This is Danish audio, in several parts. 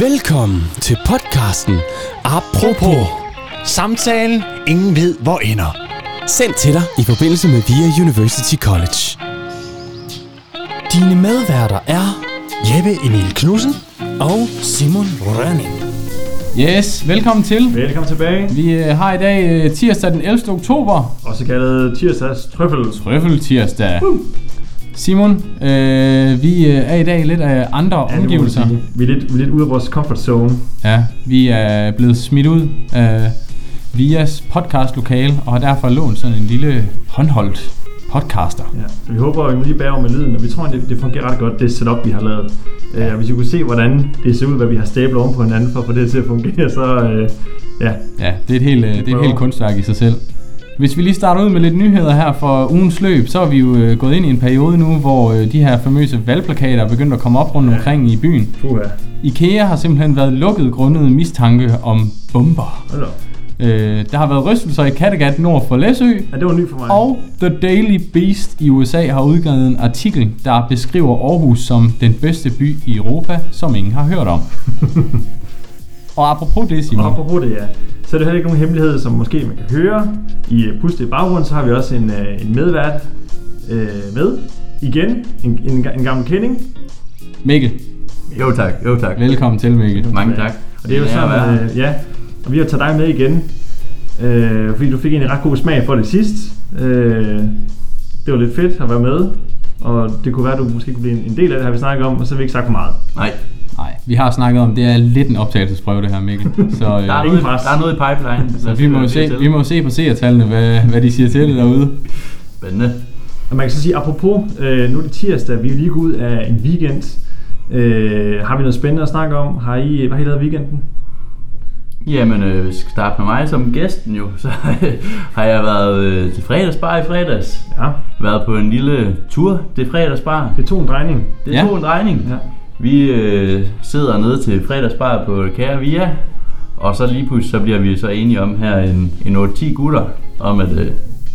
Velkommen til podcasten Apropos. Samtalen, ingen ved hvor ender. Sendt til dig i forbindelse med VIA University College. Dine medværter er Jeppe Emil Knudsen. og Simon Rønning. Yes, velkommen til. Velkommen tilbage. Vi øh, har i dag øh, tirsdag den 11. oktober. Også kaldet tirsdags trøffel. Trøffel tirsdag. Simon, øh, vi øh, er i dag lidt af andre Ja, omgivelser. Vi er, lidt, vi er lidt ude af vores comfort zone. Ja, vi er blevet smidt ud af Vias podcastlokale og har derfor lånt sådan en lille håndholdt podcaster. Ja. Så vi håber, at vi lige bære over med lyden, og vi tror, at det, det fungerer ret godt, det setup, vi har lavet. Ja. Uh, hvis I kunne se, hvordan det ser ud, hvad vi har stablet oven på hinanden for at få det til at fungere, så uh, ja, Ja, det er et helt, øh, det er et helt kunstværk i sig selv. Hvis vi lige starter ud med lidt nyheder her for ugens løb, så er vi jo øh, gået ind i en periode nu, hvor øh, de her famøse valgplakater er begyndt at komme op rundt Ja. omkring i byen. puha. IKEA har simpelthen været lukket grundet mistanke om bomber. Op. Øh, der har været rystelser i Kattegat nord for Læsø, Ja, det var ny for mig. og The Daily Beast i USA har udgivet en artikel, der beskriver Aarhus som den bedste by i Europa, som ingen har hørt om. og apropos det, Og Simon. apropos det, ja. Så er det heller ikke nogen hemmelighed, som måske man kan høre. I uh, Puste i baggrunden, så har vi også en, uh, en medvært uh, med. Igen, en, en, en gammel kending. Mikkel, Jo tak, jo tak. velkommen til Mikkel. Mange tak. Og det er jo er sådan, øh, ja, og vi har taget dig med igen, øh, fordi du fik en ret god smag for det sidst. Øh, det var lidt fedt at være med, og det kunne være, at du måske kunne blive en, en del af det, har vi snakket om, og så har vi ikke sagt for meget. Nej, Nej, vi har snakket om, det er lidt en optagelsesprøve det her, Mikkel. Så, øh, der er, Ingen noget, pres. der er noget i pipeline. så vi, må jo se, vi må se på seertallene, hvad, hvad de siger til det derude. Spændende. Og man kan så sige, apropos, øh, nu er det tirsdag, vi er lige gået ud af en weekend. Øh, har vi noget spændende at snakke om? Har I, hvad har I lavet i weekenden? Jamen, øh, hvis vi skal starte med mig som gæsten jo, så har jeg været øh, til fredagsbar i fredags. Ja, Været på en lille tur til fredagsbar. det tog en drejning. Det Ja. tog en drejning. Ja. Vi øh, sidder nede til fredagsbar på Kære Via, og så lige pludselig så bliver vi så enige om her en, en 8-10 gutter, om at øh,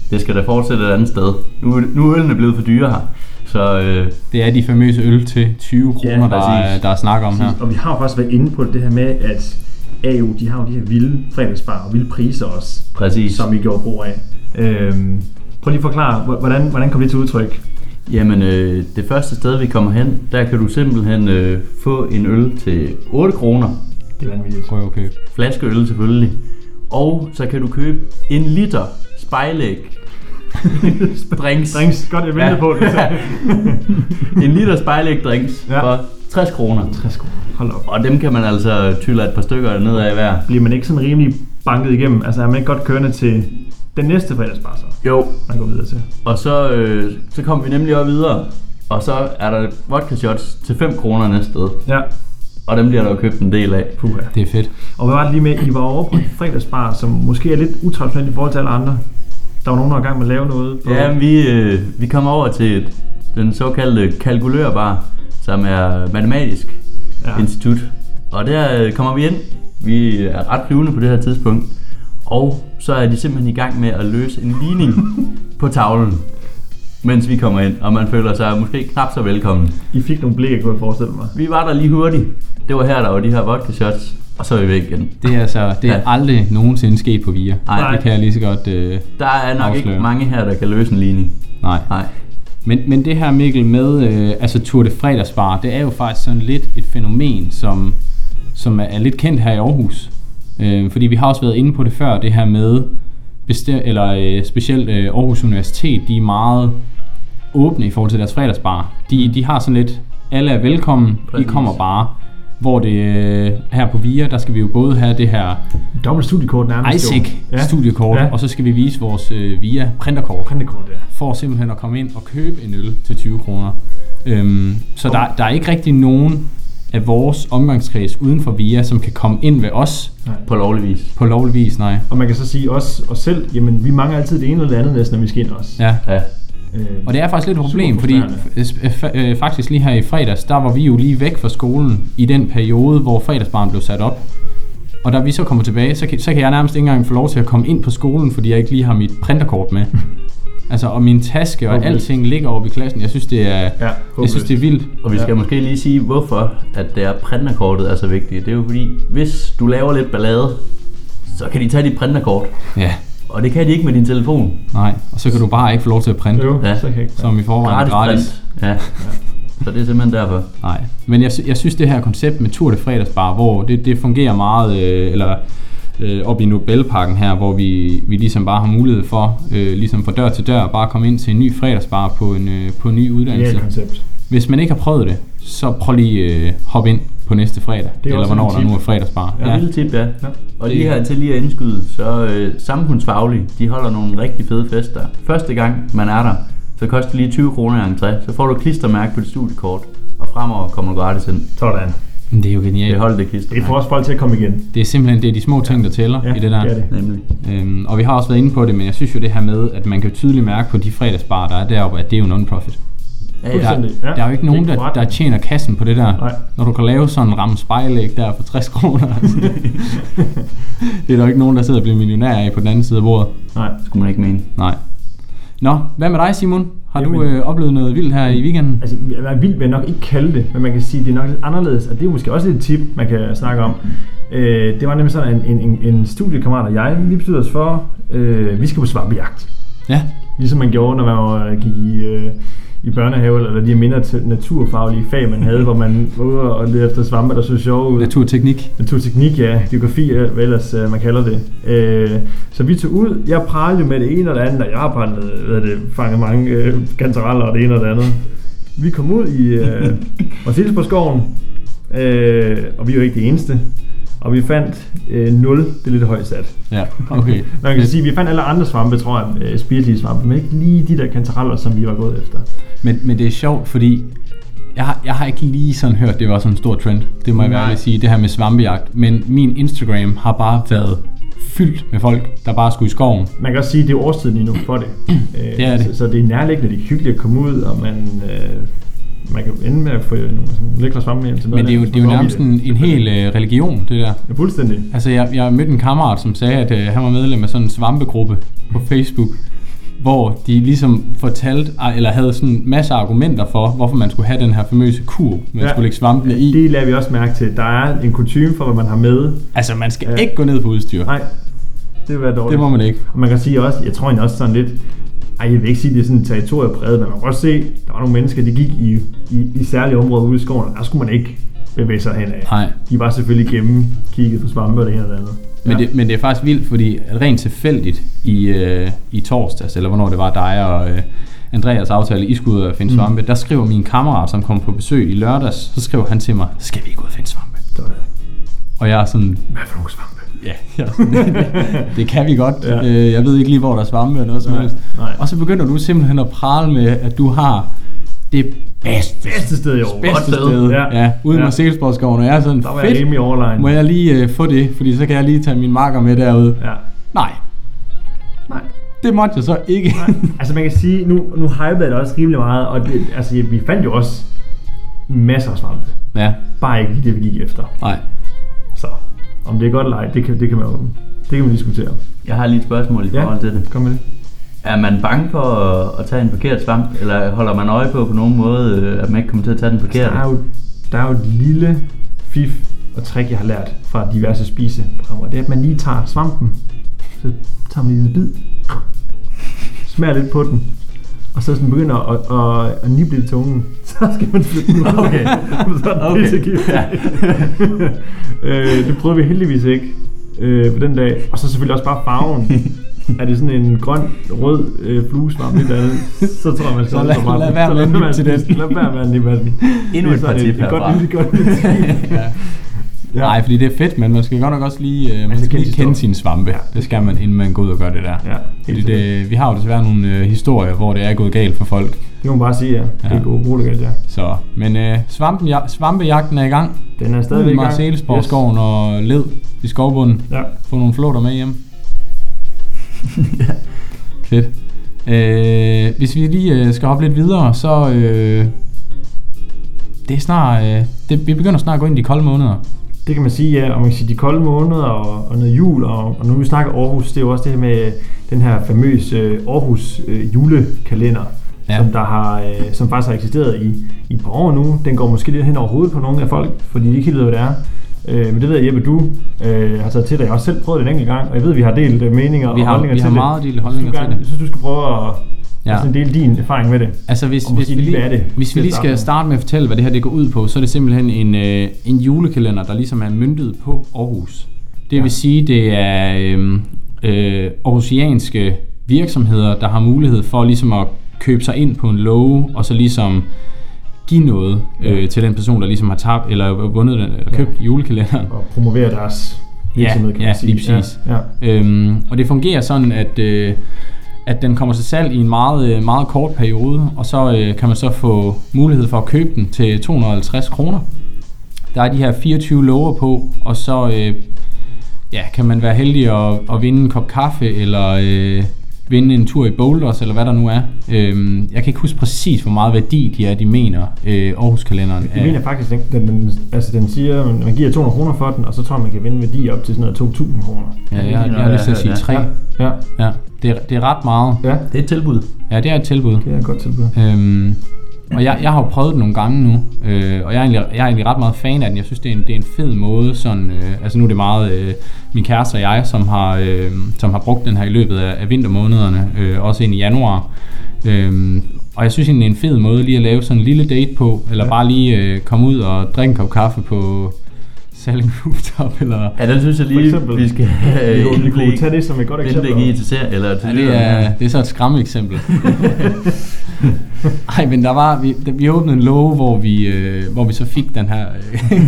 det skal da fortsætte et andet sted. Nu, nu er ølene blevet for dyre her, så øh, Det er de famøse øl til 20 kroner, der, er, præcis. der er snak om her. Og vi har jo faktisk været inde på det her med, at AU, de har jo de her vilde fredagsbar og vilde priser også. præcis. som vi gjorde brug af. Øhm, prøv lige at forklare, hvordan, hvordan kom det til udtryk? Jamen, øh, det første sted, vi kommer hen, der kan du simpelthen øh, få en øl til 8 kroner. Det er vanvittigt. Prøv at købe. Flaskeøl selvfølgelig. Og så kan du købe en liter spejlæg. drinks. Drinks, godt jeg ventede Ja. på det. Så. En liter spejlæg drinks Ja. for 60 kroner. 60 kroner. Hold op. Og dem kan man altså tylle et par stykker ned af hver. Bliver man ikke sådan rimelig banket igennem? Altså er man ikke godt kørende til den næste fredagsbar, så Jo. man går videre til? Og så, øh, så kommer vi nemlig også videre. Og så er der vodka shots til 5 kroner næste sted. Ja, Og dem bliver der jo købt en del af. puha. Det er fedt. Og hvad var det lige med, I var over på en fredagsbar, som måske er lidt utraditionelt i forhold til alle andre. Der var nogen, der var i gang med at lave noget. På... Ja, vi, øh, vi kommer over til et, den såkaldte kalkulørbar, som er matematisk Ja. ja. institut. Og der øh, kommer vi ind. Vi er ret flyvende på det her tidspunkt. Og så er de simpelthen i gang med at løse en ligning på tavlen, mens vi kommer ind. Og man føler sig måske knap så velkommen. I fik nogle blikke, kunne jeg forestille mig. Vi var der lige hurtigt. Det var her, der var de her vodka shots. Og så er vi væk igen. Det er altså, det er Ja. aldrig nogensinde sket på VIA. Nej. Det kan jeg lige så godt... Øh, Der er nok Afsløre. ikke mange her, der kan løse en ligning. nej. Nej. Men, men det her Mikkel med øh, altså Tour de Fredagsbar, det er jo faktisk sådan lidt et fænomen, som, som er, er lidt kendt her i Aarhus. Øh, fordi vi har også været inde på det før, det her med, bestem, eller øh, specielt øh, Aarhus Universitet, de er meget åbne i forhold til deres fredagsbar. De, de har sådan lidt, alle er velkommen, I kommer bare. Hvor det øh, her på VIA, der skal vi jo både have det her Dobbelt studiekort nærmest. jo. ISIC studiekort, Ja. og så skal vi vise vores øh, VIA printerkort Printekort, ja. for simpelthen at komme ind og købe en øl til 20 kroner. Øhm, så der, der er ikke rigtig nogen af vores omgangskreds uden for VIA, som kan komme ind ved os På lovlig vis. på lovlig vis, nej. Og man kan så sige os, os selv, jamen vi mangler altid det ene eller det andet næsten, når vi skal ind også. Ja. Ja. Øh, Og det er faktisk lidt et problem, fordi øh, faktisk lige her i fredags, der var vi jo lige væk fra skolen i den periode, hvor fredagsbarn blev sat op. Og da vi så kommer tilbage, så kan, så kan jeg nærmest ikke engang få lov til at komme ind på skolen, fordi jeg ikke lige har mit printerkort med. Altså, og min taske og Håbløst. alting ligger oppe i klassen. Jeg synes, det er, Ja, jeg synes, det er vildt. Og vi skal Ja. ja. måske lige sige, hvorfor at det er printerkortet er så vigtigt. Det er jo fordi, hvis du laver lidt ballade, så kan de tage dit printerkort. Ja, Og det kan de ikke med din telefon. nej. Og så kan du bare ikke få lov til at printe, Jo, Ja. så kan ikke. som i forvejen er gratis. print. Ja. Så det er simpelthen derfor. Nej, men jeg, jeg synes det her koncept med Tour de Fredagsbar, hvor det, det fungerer meget, øh, eller øh, op i Nobelparken her, hvor vi, vi ligesom bare har mulighed for, øh, ligesom fra dør til dør, bare at komme ind til en ny fredagsbar på en, øh, på en ny Det er uddannelse. et koncept. Hvis man ikke har prøvet det, så prøv lige øh, hop ind på næste fredag, Det er eller hvornår der nu er fredagsbar. Ja. Ja. Lille tip, ja. Ja. Og Det- lige her til lige at indskyde, så øh, samfundsfaglige, de holder nogle rigtig fede fester. Første gang man er der, så koster det lige 20 kroner i entré. Så får du klistermærke på dit studiekort, og fremover kommer du gratis ind. Sådan. Det er jo Det genialt. holder det Det klistermærke. får også folk til at komme igen. Det er simpelthen det er de små ting, der tæller Ja, i det der. det er det. Nemlig. Øhm, og vi har også været inde på det, men jeg synes jo det her med, at man kan tydeligt mærke på de fredagsbar, der er deroppe, at det er jo non-profit. Ja. Der, Ja, der er jo ikke nogen, det er der, der tjener kassen på det der. Nej. Når du kan lave sådan en ramme spejlæg der for 60 kroner. det, det er der jo ikke nogen, der sidder og bliver millionær af på den anden side af bordet. Nej. Skulle man ikke mene. Nej. Nå, hvad med dig Simon? Har du Jamen- øh, oplevet noget vildt her i weekenden? Altså, jeg vildt vil jeg nok ikke kalde det, men man kan sige, at det er nok lidt anderledes, og det er måske også et tip, man kan snakke om. Øh, det var nemlig sådan, en, en, en, studiekammerat og jeg, vi besluttede os for, øh, vi skal på svampejagt. Ja, Ligesom man gjorde, når man var, gik i, øh, i børnehave, eller de mindre naturfaglige fag, man havde, hvor man var ude og lede efter svampe, der så sjove ud. naturteknik. Naturteknik, ja. Geografi, ja, hvad ellers øh, man kalder det. Øh, så vi tog ud. Jeg pralede med det ene og det andet, og jeg har brændt, hvad det, fanget mange øh, kantereller og det ene og det andet. Vi kom ud i øh, Marsilsborg-skoven, øh, og vi er jo ikke det eneste. Og vi fandt øh, 0, det er lidt højt sat. Ja, okay. Man kan sige, at vi fandt alle andre svampe, tror jeg, øh, spirituelle svampe, men ikke lige de der kantereller, som vi var gået efter. Men, men det er sjovt, fordi jeg har, jeg har ikke lige sådan hørt, det var sådan en stor trend. Det må jeg være sige, det her med svampejagt. Men min Instagram har bare været fyldt med folk, der bare skulle i skoven. Man kan også sige, at det er årstiden lige nu for det. Øh, Det er det. Så, så det er nærliggende, det er hyggeligt at komme ud, og man, øh, man kan ende med at få nogle sådan lækre svampe hjem til Men det er jo, hvis det er jo nærmest en, en hel øh, religion, det der. Ja, fuldstændig. Altså, jeg, jeg mødte en kammerat, som sagde, at øh, han var medlem af sådan en svampegruppe på Facebook, hvor de ligesom fortalte, ah, eller havde sådan en masse argumenter for, hvorfor man skulle have den her famøse kur, man ja. skulle lægge svampene i. Det lader vi også mærke til. Der er en kutume for, hvad man har med. Altså, man skal Ja. ikke gå ned på udstyr. Nej, det vil være dårligt. Det må man ikke. Og man kan sige også, jeg tror egentlig også sådan lidt, ej, jeg vil ikke sige, det er sådan territoriepræget, men man kan godt se, der var nogle mennesker, der gik i, i, i særlige områder ude i skoven, der skulle man ikke bevæge sig hen af. Nej. De var selvfølgelig gennem kigget på svampe og det ene og det andet. Men, det, men det er faktisk vildt, fordi at rent tilfældigt i, øh, i torsdags, eller hvornår det var dig og øh, Andreas aftale, I skulle ud og finde Mm. svampe, der skriver min kammerat, som kom på besøg i lørdags, så skriver han til mig, skal vi ikke ud og finde svampe? Så, øh, Og jeg er sådan, hvad for nogle svampe? Ja, jeg sådan, det, det kan vi godt. Ja. Ja. Øh, jeg ved ikke lige, hvor der er svampe eller noget som helst. Og så begynder du simpelthen at prale med, at du har det bedste, Bedste sted i år. bedste Godt sted. Ja. ja, ude Ja. med Selsborgsskoven, og jeg er sådan, Der var jeg fedt, rimelig overline. må jeg lige øh, få det, fordi så kan jeg lige tage min marker med derude. Ja. Nej, Nej. det måtte jeg så ikke. Nej. Altså man kan sige, nu, nu hypede jeg det også rimelig meget, og det, altså vi fandt jo også masser af svampe. ja, Bare ikke det, vi gik efter. nej. Om det er godt eller ej, det kan, det kan man jo det kan man diskutere. Jeg har lige et spørgsmål i Ja. forhold til det. Kom med det. Er man bange for at, at tage en forkert svamp, eller holder man øje på på nogen måde, øh, at man ikke kommer til at tage den forkerte? Der er, jo, der er jo et lille fif og trick, jeg har lært fra diverse spiseprogrammer. Det er, at man lige tager svampen, så tager man lige en bid, smager lidt på den, og så sådan begynder at, at, at nible i tungen, så skal man flytte den ud. Okay. så er Okay. pissegift. Ja. øh, det prøvede vi heldigvis ikke øh, på den dag. Og så selvfølgelig også bare farven. er det sådan en grøn, rød øh, fluesvamp eller andet, så tror jeg, man Så holde lad- sig fra lad være Så med at nippe til den. Lad være med at nippe af den. Endnu Det er et par tip et, et godt herfra. lille godt. Ja. Ja. Nej, fordi det er fedt, men man skal godt nok også lige, øh, man skal skal kende lige sin kende sine svampe. Ja. Det skal man, inden man går ud og gør det der. Ja, Fordi det, vi har jo desværre nogle øh, historier, hvor det er gået galt for folk. Det kan man bare sige, ja. Det Ja. er gode bruge det galt, ja. Så, men øh, svampen, ja, svampejagten er i gang. Den er Ude stadigvæk i i gang. Marcellesborgskoven og led i skovbunden. Ja. Få nogle flåter med hjem. Fedt. Øh, hvis vi lige øh, skal hoppe lidt videre, så... Øh, det er snart... Øh, det, vi begynder snart at gå ind i de kolde måneder. Det kan man sige, ja, og man kan sige, de kolde måneder og, og noget jul, og, og nu vi snakker Aarhus, det er jo også det her med den her famøse øh, Aarhus øh, julekalender, Ja. som, der har, øh, som faktisk har eksisteret i, i et par år nu. Den går måske lidt hen over hovedet på nogle af folk, fordi de ikke helt ved, hvad det er. Øh, men det ved jeg, Jeppe, du øh, har taget til dig. Jeg har også selv prøvet det en enkelt gang, og jeg ved, at vi har delt øh, meninger Vi og har- holdninger vi til har det. meget delt holdninger til det. Jeg synes, du skal prøve at Ja. ja. dele din erfaring med det. Altså hvis, Og hvis, vi lige, det hvis vi lige skal starte med at fortælle, hvad det her det går ud på, så er det simpelthen en, øh, en julekalender, der ligesom er myndet på Aarhus. Det vil sige, det er øh, øh, aarhusianske virksomheder, der har mulighed for ligesom at købe sig ind på en love, og så ligesom give noget øh, til den person, der ligesom har tabt eller vundet den, eller købt julekalenderen. Og promovere deres Ja, virksomhed, kan ja, man sige. lige præcis. Ja, ja. Øhm, og det fungerer sådan, at, øh, at den kommer til salg i en meget, øh, meget kort periode, og så øh, kan man så få mulighed for at købe den til 250 kroner. Der er de her 24 lover på, og så øh, ja, kan man være heldig at, at vinde en kop kaffe, eller øh, vinde en tur i Boulders, eller hvad der nu er. Øhm, jeg kan ikke huske præcis, hvor meget værdi de er, de mener, øh, Aarhus-kalenderen Jeg mener faktisk, den, den, den, altså den siger, at man giver 200 kroner for den, og så tror jeg, man kan vinde værdi op til sådan noget 2.000 kroner. Ja, jeg, jeg, jeg har lyst til at sige Ja, 3. Ja, ja, Ja, det, er, det er ret meget. ja, Det er et tilbud. Ja, det er et tilbud. det er et godt tilbud. Øhm, og jeg, jeg har jo prøvet den nogle gange nu, øh, og jeg er, egentlig, jeg er egentlig ret meget fan af den. Jeg synes, det er en, det er en fed måde. Sådan, øh, altså nu er det meget øh, min kæreste og jeg, som har, øh, som har brugt den her i løbet af, af vintermånederne, øh, også ind i januar. Øhm, og jeg synes egentlig, det er en fed måde lige at lave sådan en lille date på, eller. Ja. bare lige øh, komme ud og drikke en kop kaffe på Salling Rooftop, eller... Ja, den synes jeg lige, eksempel. vi skal have Vi kunne- vi kunne indblik, tage det som et godt eksempel. indblik i til ser, eller til Ja, det, er, det er så et skræmme eksempel. Ej, men der var, vi, da- vi åbnede en låge, hvor vi, øh, hvor vi så fik den her øh,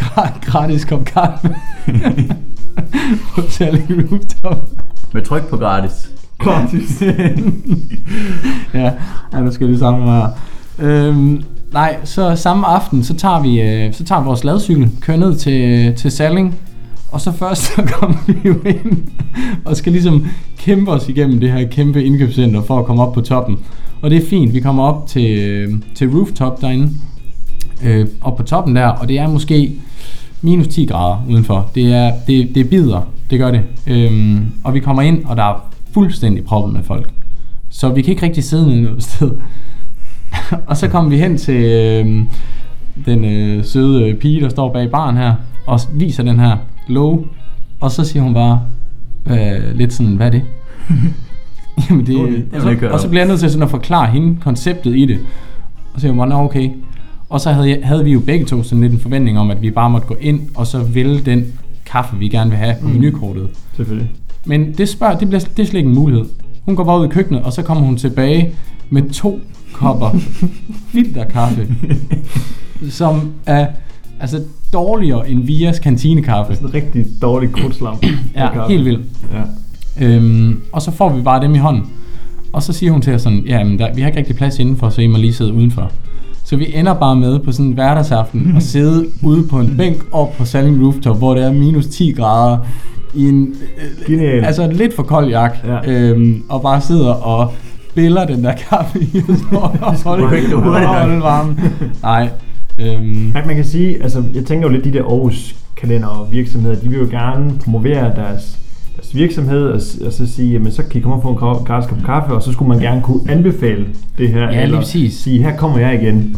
gra- gratis kop kaffe. på Salling Rooftop. Med tryk på gratis. Gratis. ja, ja, nu skal det samme være. Øhm, nej, så samme aften, så tager vi, øh, så tager vi vores ladcykel, kører ned til, til Salling, og så først så kommer vi jo ind, og skal ligesom kæmpe os igennem det her kæmpe indkøbscenter for at komme op på toppen. Og det er fint, vi kommer op til, øh, til rooftop derinde, øh, op på toppen der, og det er måske minus 10 grader udenfor. Det er, det, det bider, det gør det. Øhm, og vi kommer ind, og der er fuldstændig proppet med folk. Så vi kan ikke rigtig sidde nede noget sted. og så kommer vi hen til øh, den øh, søde pige, der står bag baren her, og viser den her låge. Og så siger hun bare øh, lidt sådan, hvad er det? Jamen det, Jamen, og, så, og så bliver jeg nødt til sådan at forklare hende konceptet i det. Og så siger hun, "Nå, okay. Og så havde, jeg, havde vi jo begge to sådan lidt en forventning om, at vi bare måtte gå ind, og så vælge den kaffe, vi gerne vil have på Mm. menukortet. Selvfølgelig. Men det, spørger, det, bliver, det er slet ikke en mulighed. Hun går bare ud i køkkenet, og så kommer hun tilbage med to kopper filterkaffe, som er altså dårligere end Vias kantinekaffe. Sådan en rigtig dårlig krudtslam. Ja, helt vildt. Ja. Øhm, og så får vi bare dem i hånden. Og så siger hun til os sådan, ja, men der, vi har ikke rigtig plads indenfor, så I må lige sidde udenfor. Så vi ender bare med på sådan en hverdagsaften og sidde ude på en bænk op på Salling Rooftop, hvor det er minus 10 grader i en øh, Genial. altså en lidt for kold jak, Ja. øhm, og bare sidder og biller den der kaffe i og og holder, ikke og hurtigt nok. holder varmen. Nej. Øhm, man kan sige, altså jeg tænker jo lidt, de der Aarhus kalender og virksomheder, de vil jo gerne promovere deres, deres virksomhed, og, og så sige, jamen så kan I komme og få en gratis kop kaffe, og så skulle man gerne kunne anbefale det her. Ja, lige eller præcis. sige, her kommer jeg igen.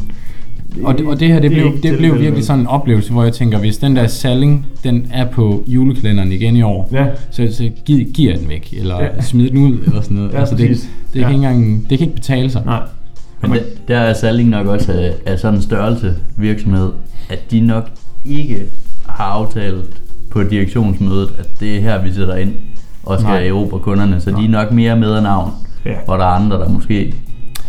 Og det, og det her, det, er blev, det blev virkelig sådan en oplevelse, hvor jeg tænker, hvis den der salling, den er på julekalenderen igen i år, Ja, så, så giv, giver den væk, eller Ja. smid den ud, eller sådan noget. Ja, altså det, præcis. det, Ja. kan ikke engang, det kan ikke betale sig. nej. Men der, der er Salling nok også af, af sådan en størrelse virksomhed, at de nok ikke har aftalt på direktionsmødet, at det er her, vi sætter ind og skal Nej. erobre kunderne. Så de er nok mere med af navn, Ja. hvor der er andre, der måske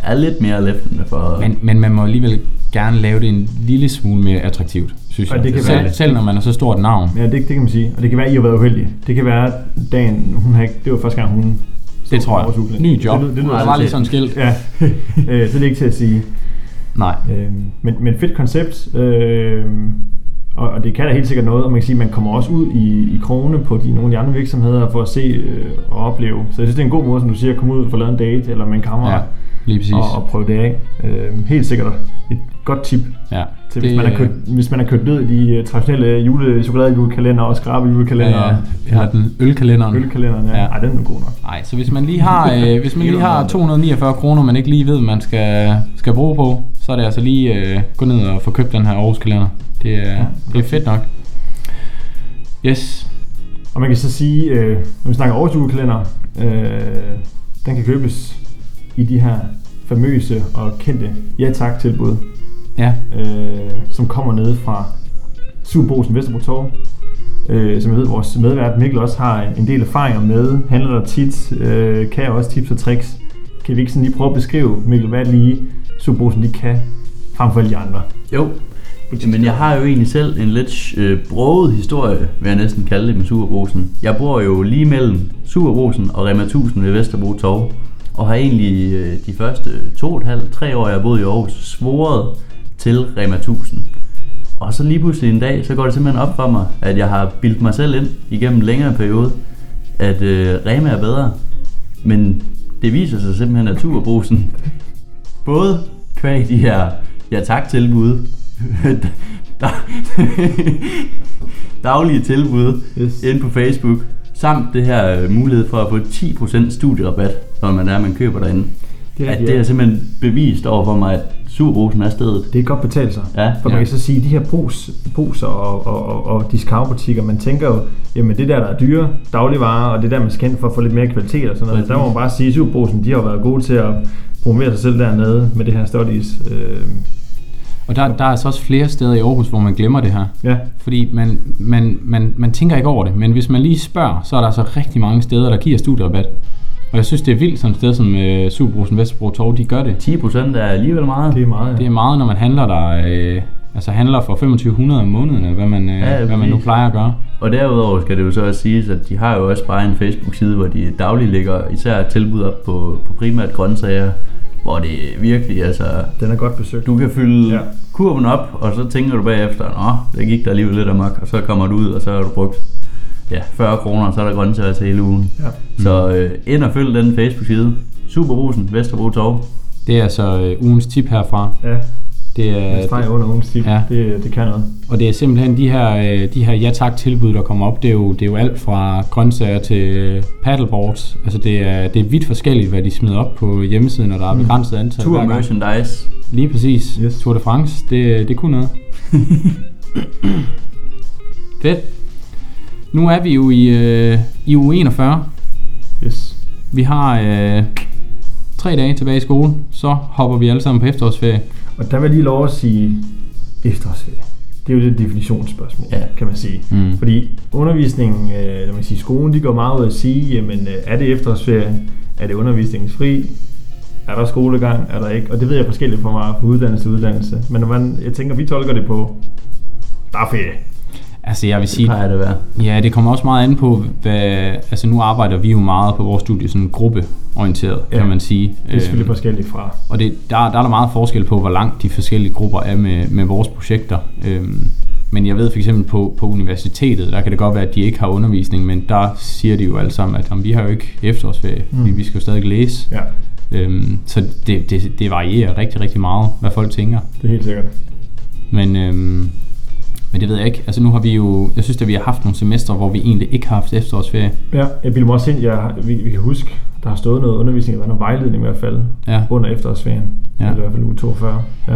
er lidt mere læftende for... Men, men man må alligevel gerne lave det en lille smule mere attraktivt, synes Og jeg. det kan selv, være- selv når man er så stort navn. Ja, det, det kan man sige. Og det kan være, at I har været uheldige. Det kan være, at dagen, hun har ikke, det var første gang, hun Det tror jeg. Ny job. Det, det, lyder der var lige sådan en skilt. Ja, øh, så det er ikke til at sige. Nej. Øhm, men, men fedt koncept, øhm, og, og det kan da helt sikkert noget, og man kan sige, at man kommer også ud i, i krone på de, nogle af de andre virksomheder for at se øh, og opleve. Så jeg synes, det er en god måde, som du siger, at komme ud og få lavet en date, eller man kommer Ja, lige præcis. og, og prøve det af. Øhm, helt sikkert et, godt tip. Ja. Til, hvis, man har kørt, hvis man har kørt ned i de uh, traditionelle jule, chokoladejulekalender og skrabe julekalender Ja, ja. Har den ølkalenderen. ølkalenderen. Ja. Ja. Ej, den er god nok. Nej, så hvis man lige har, øh, hvis man lige har 249 kroner, man ikke lige ved, man skal, skal bruge på, så er det altså lige øh, gå ned og få købt den her Aarhus kalender. Det er, det er fedt nok. Yes. Og man kan så sige, øh, når vi snakker årets julekalender, øh, den kan købes i de her famøse og kendte ja tak tilbud, Ja, øh, som kommer ned fra Superbrosen Vesterbro Torv. Øh, som jeg ved, vores medvært Mikkel også har en del erfaringer med, handler der tit, øh, kan også tips og tricks. Kan vi ikke sådan lige prøve at beskrive, Mikkel, hvad lige Superbrosen de kan, frem for alle de andre? Jo. Men jeg har jo egentlig selv en lidt øh, broget historie, vil jeg næsten kalde det med Superbrosen. Jeg bor jo lige mellem Superbrosen og Rema 1000 ved Vesterbro Torv. Og har egentlig øh, de første to og et halvt, tre år, jeg har boet i Aarhus, svoret til Rema 1000. Og så lige pludselig en dag, så går det simpelthen op for mig, at jeg har bildt mig selv ind igennem en længere periode, at øh, Rema er bedre. Men det viser sig simpelthen, at Superbrusen, både kvæg de her ja tak tilbud, daglige tilbud Yes. inde på Facebook, samt det her øh, mulighed for at få 10% studierabat, når man er, man køber derinde. Det er at det er simpelthen bevist over for mig, at Superbrusen er stedet. Det er godt betalt sig. Ja, For man ja. kan så sige, at de her brus, bruser og, og, og, og discountbutikker, man tænker jo, jamen det der, der er dyre dagligvarer, og det der, man skal for at få lidt mere kvalitet og sådan noget. Præcis. Der må man bare sige, at Superbrusen, de har jo været gode til at promovere sig selv dernede med det her studies. Øh, og der, der er altså også flere steder i Aarhus, hvor man glemmer det her. ja, Fordi man, man, man, man tænker ikke over det, men hvis man lige spørger, så er der altså rigtig mange steder, der giver studierrabat. Og jeg synes, det er vildt sådan et sted som øh, Superbrusen Vesterbro Torv, de gør det. 10% er alligevel meget. det er meget. Det er meget, når man handler der, øh, altså handler for 2500 om måneden, eller hvad man, øh, Ja, ja, hvad man nu plejer at gøre. Og derudover skal det jo så også siges, at de har jo også bare en Facebook-side, hvor de dagligt lægger især tilbud op på, på primært grøntsager, hvor det virkelig, altså, Den er godt besøgt. du kan fylde Ja. ja. kurven op, og så tænker du bagefter, nå, det gik der alligevel lidt amok, og så kommer du ud, og så har du brugt ja, 40 kroner, og så er der grøntsager til hele ugen. Ja. Så øh, ind og følg den Facebook-side. Superbrusen, Vesterbro Torv. Det er altså øh, ugens tip herfra. Ja, Det en er, streg under ugens tip. Ja. Det, det kan noget. og det er simpelthen de her, øh, de her ja tak tilbud, der kommer op. Det er jo, det er jo alt fra grøntsager til øh, paddleboards. Altså det er, det er vidt forskelligt, hvad de smider op på hjemmesiden, og der er begrænset antal Tour merchandise. Lige præcis. Yes. Tour de France, det, det kunne noget. Fedt. Nu er vi jo i, øh, i uge 41. Yes. Vi har øh, tre dage tilbage i skole, så hopper vi alle sammen på efterårsferie. Og der vil jeg lige lov at sige efterårsferie. Det er jo lidt et definitionsspørgsmål, Ja. kan man sige. Mm. Fordi undervisningen, øh, når man siger skolen, de går meget ud at sige, jamen øh, er det efterårsferie? Er det undervisningsfri? Er der skolegang? Er der ikke? Og det ved jeg forskelligt fra mig fra uddannelse til uddannelse. Men når man, jeg tænker, vi tolker det på, der er ferie. Altså jeg vil Det sige, plejer det være. ja det kommer også meget an på, hvad, altså nu arbejder vi jo meget på vores studie sådan gruppeorienteret, Ja. kan man sige. Det er selvfølgelig Øhm, forskelligt fra. Og det, der, der er der meget forskel på, hvor langt de forskellige grupper er med, med vores projekter. Øhm, men jeg ved for eksempel på, på universitetet, der kan det godt være, at de ikke har undervisning, men der siger de jo alle sammen, at jamen, vi har jo ikke efterårsferie, mm. fordi vi skal jo stadig læse. Ja, Øhm, så det, det, det varierer rigtig, rigtig meget, hvad folk tænker. det er helt sikkert. Men, øhm, men det ved jeg ikke. Altså nu har vi jo, jeg synes at vi har haft nogle semestre, hvor vi egentlig ikke har haft efterårsferie. Ja, jeg bilder mig også ind, jeg, vi, vi kan huske, der har stået noget undervisning, eller noget vejledning i hvert fald, Ja. under efterårsferien. Ja. Eller i hvert fald uge 42. Ja.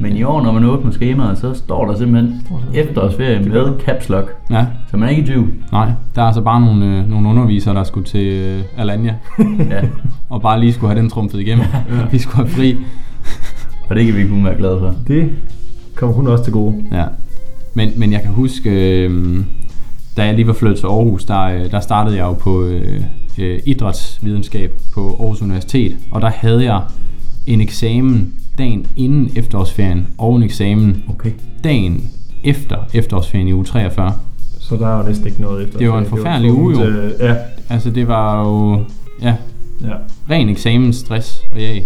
Men i år, når man åbner skemaet, så står der simpelthen efterårsferie med caps lock. Ja, Så man er ikke i tvivl. nej. Der er altså bare nogle, øh, nogle undervisere, der skulle til øh, Alanya, Ja. og bare lige skulle have den trumfet igennem. Ja. Vi skulle have fri. Og det kan vi kun være glade for. Det kommer hun også til gode. Ja. Men, men jeg kan huske, øh, da jeg lige var flyttet til Aarhus, der, øh, der startede jeg jo på øh, øh, idrætsvidenskab på Aarhus Universitet. Og der havde jeg en eksamen dagen inden efterårsferien, og en eksamen Okay. dagen efter efterårsferien i uge 43. Så der er jo næsten ikke noget efter. Det var en forfærdelig uge, jo. øh, Ja, Altså det var jo ja, ja. ren eksamensstress og jag.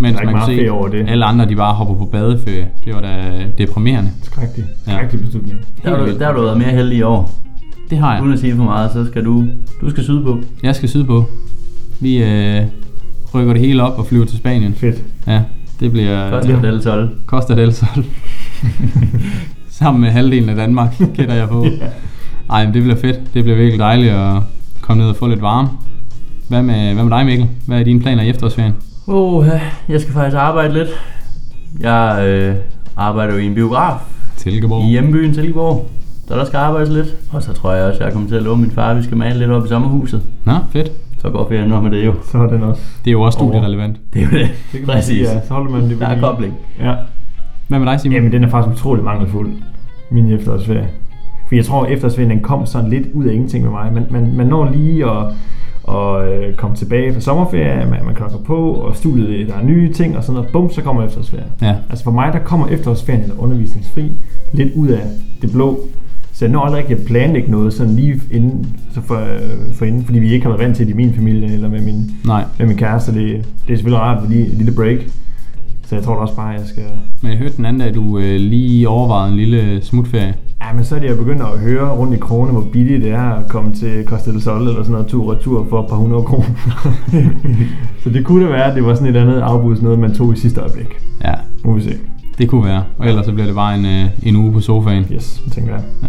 Mens Der er ikke man meget kunne ferie over det. alle andre de bare hopper på badeferie. Det var da deprimerende. Skrækkelig. Ja. Skrækkelig beslutning. Der har, du, der har du været mere heldig i år. Det har jeg. Uden at sige for meget, så skal du, du skal syde på. Jeg skal sydpå. Vi øh, rykker det hele op og flyver til Spanien. Fedt. Ja. Det bliver Costa del Sol. Costa del Sol. Sammen med halvdelen af Danmark, gætter jeg på. Ej, men det bliver fedt. Det bliver virkelig dejligt at komme ned og få lidt varme. Hvad med, hvad med dig, Mikkel? Hvad er dine planer i efterårsferien? Oh, jeg skal faktisk arbejde lidt. Jeg øh, arbejder jo i en biograf Silkeborg. i hjembyen Silkeborg. Så der skal arbejdes lidt. Og så tror jeg også, at jeg kommer til at love min far, at vi skal male lidt op i sommerhuset. Nå, fedt. Så går ferien nok med det jo. Så er den også. Det er jo også studierelevant. Det er jo det. Det Præcis. sige, Ja, så holder man det Der er lige. kobling. Ja. Hvad med dig, Simon? Jamen, den er faktisk utrolig mangelfuld, min efterårsferie. For jeg tror, at efterårsferien den kom sådan lidt ud af ingenting med mig. Man, man, man når lige at, at øh, komme tilbage fra sommerferie, man, man klokker på, og studiet, der er nye ting og sådan noget. Bum, så kommer efterårsferien. Ja. Altså for mig, der kommer efterårsferien eller undervisningsfri lidt ud af det blå. Så jeg når aldrig ikke at planlægge noget sådan lige inden, så for, øh, for inden, fordi vi ikke har været vant til det i min familie eller med min, Nej, med min kæreste. Det, det er selvfølgelig rart lige et lille break. Så jeg tror da også bare, at jeg skal... men jeg hørte den anden dag, at du øh, lige overvejede en lille smutferie. Ja, men så er det jeg begyndt at høre rundt i krone, hvor billigt det er at komme til Costa del Sol eller sådan noget tur retur for et par hundrede kroner. så det kunne da være, at det var sådan et andet afbud, sådan noget, man tog i sidste øjeblik. Ja, Nu må vi se. det kunne være. Og ellers så bliver det bare en, øh, en uge på sofaen. Yes, tænker jeg. Ja.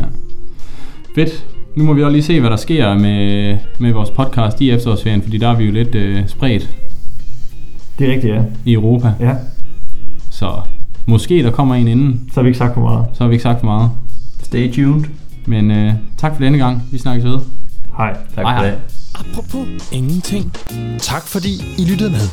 Fedt. Nu må vi også lige se, hvad der sker med, med vores podcast i efterårsferien, fordi der er vi jo lidt øh, spredt Det er rigtigt, ja. i Europa. Ja, så måske der kommer en inden. Så har vi ikke sagt for meget. Så har vi ikke sagt for meget. Stay tuned. Men øh, tak for denne gang. Vi snakkes ved. Hej. Tak hej, for hej. det. Apropos ingenting. Tak fordi I lyttede med.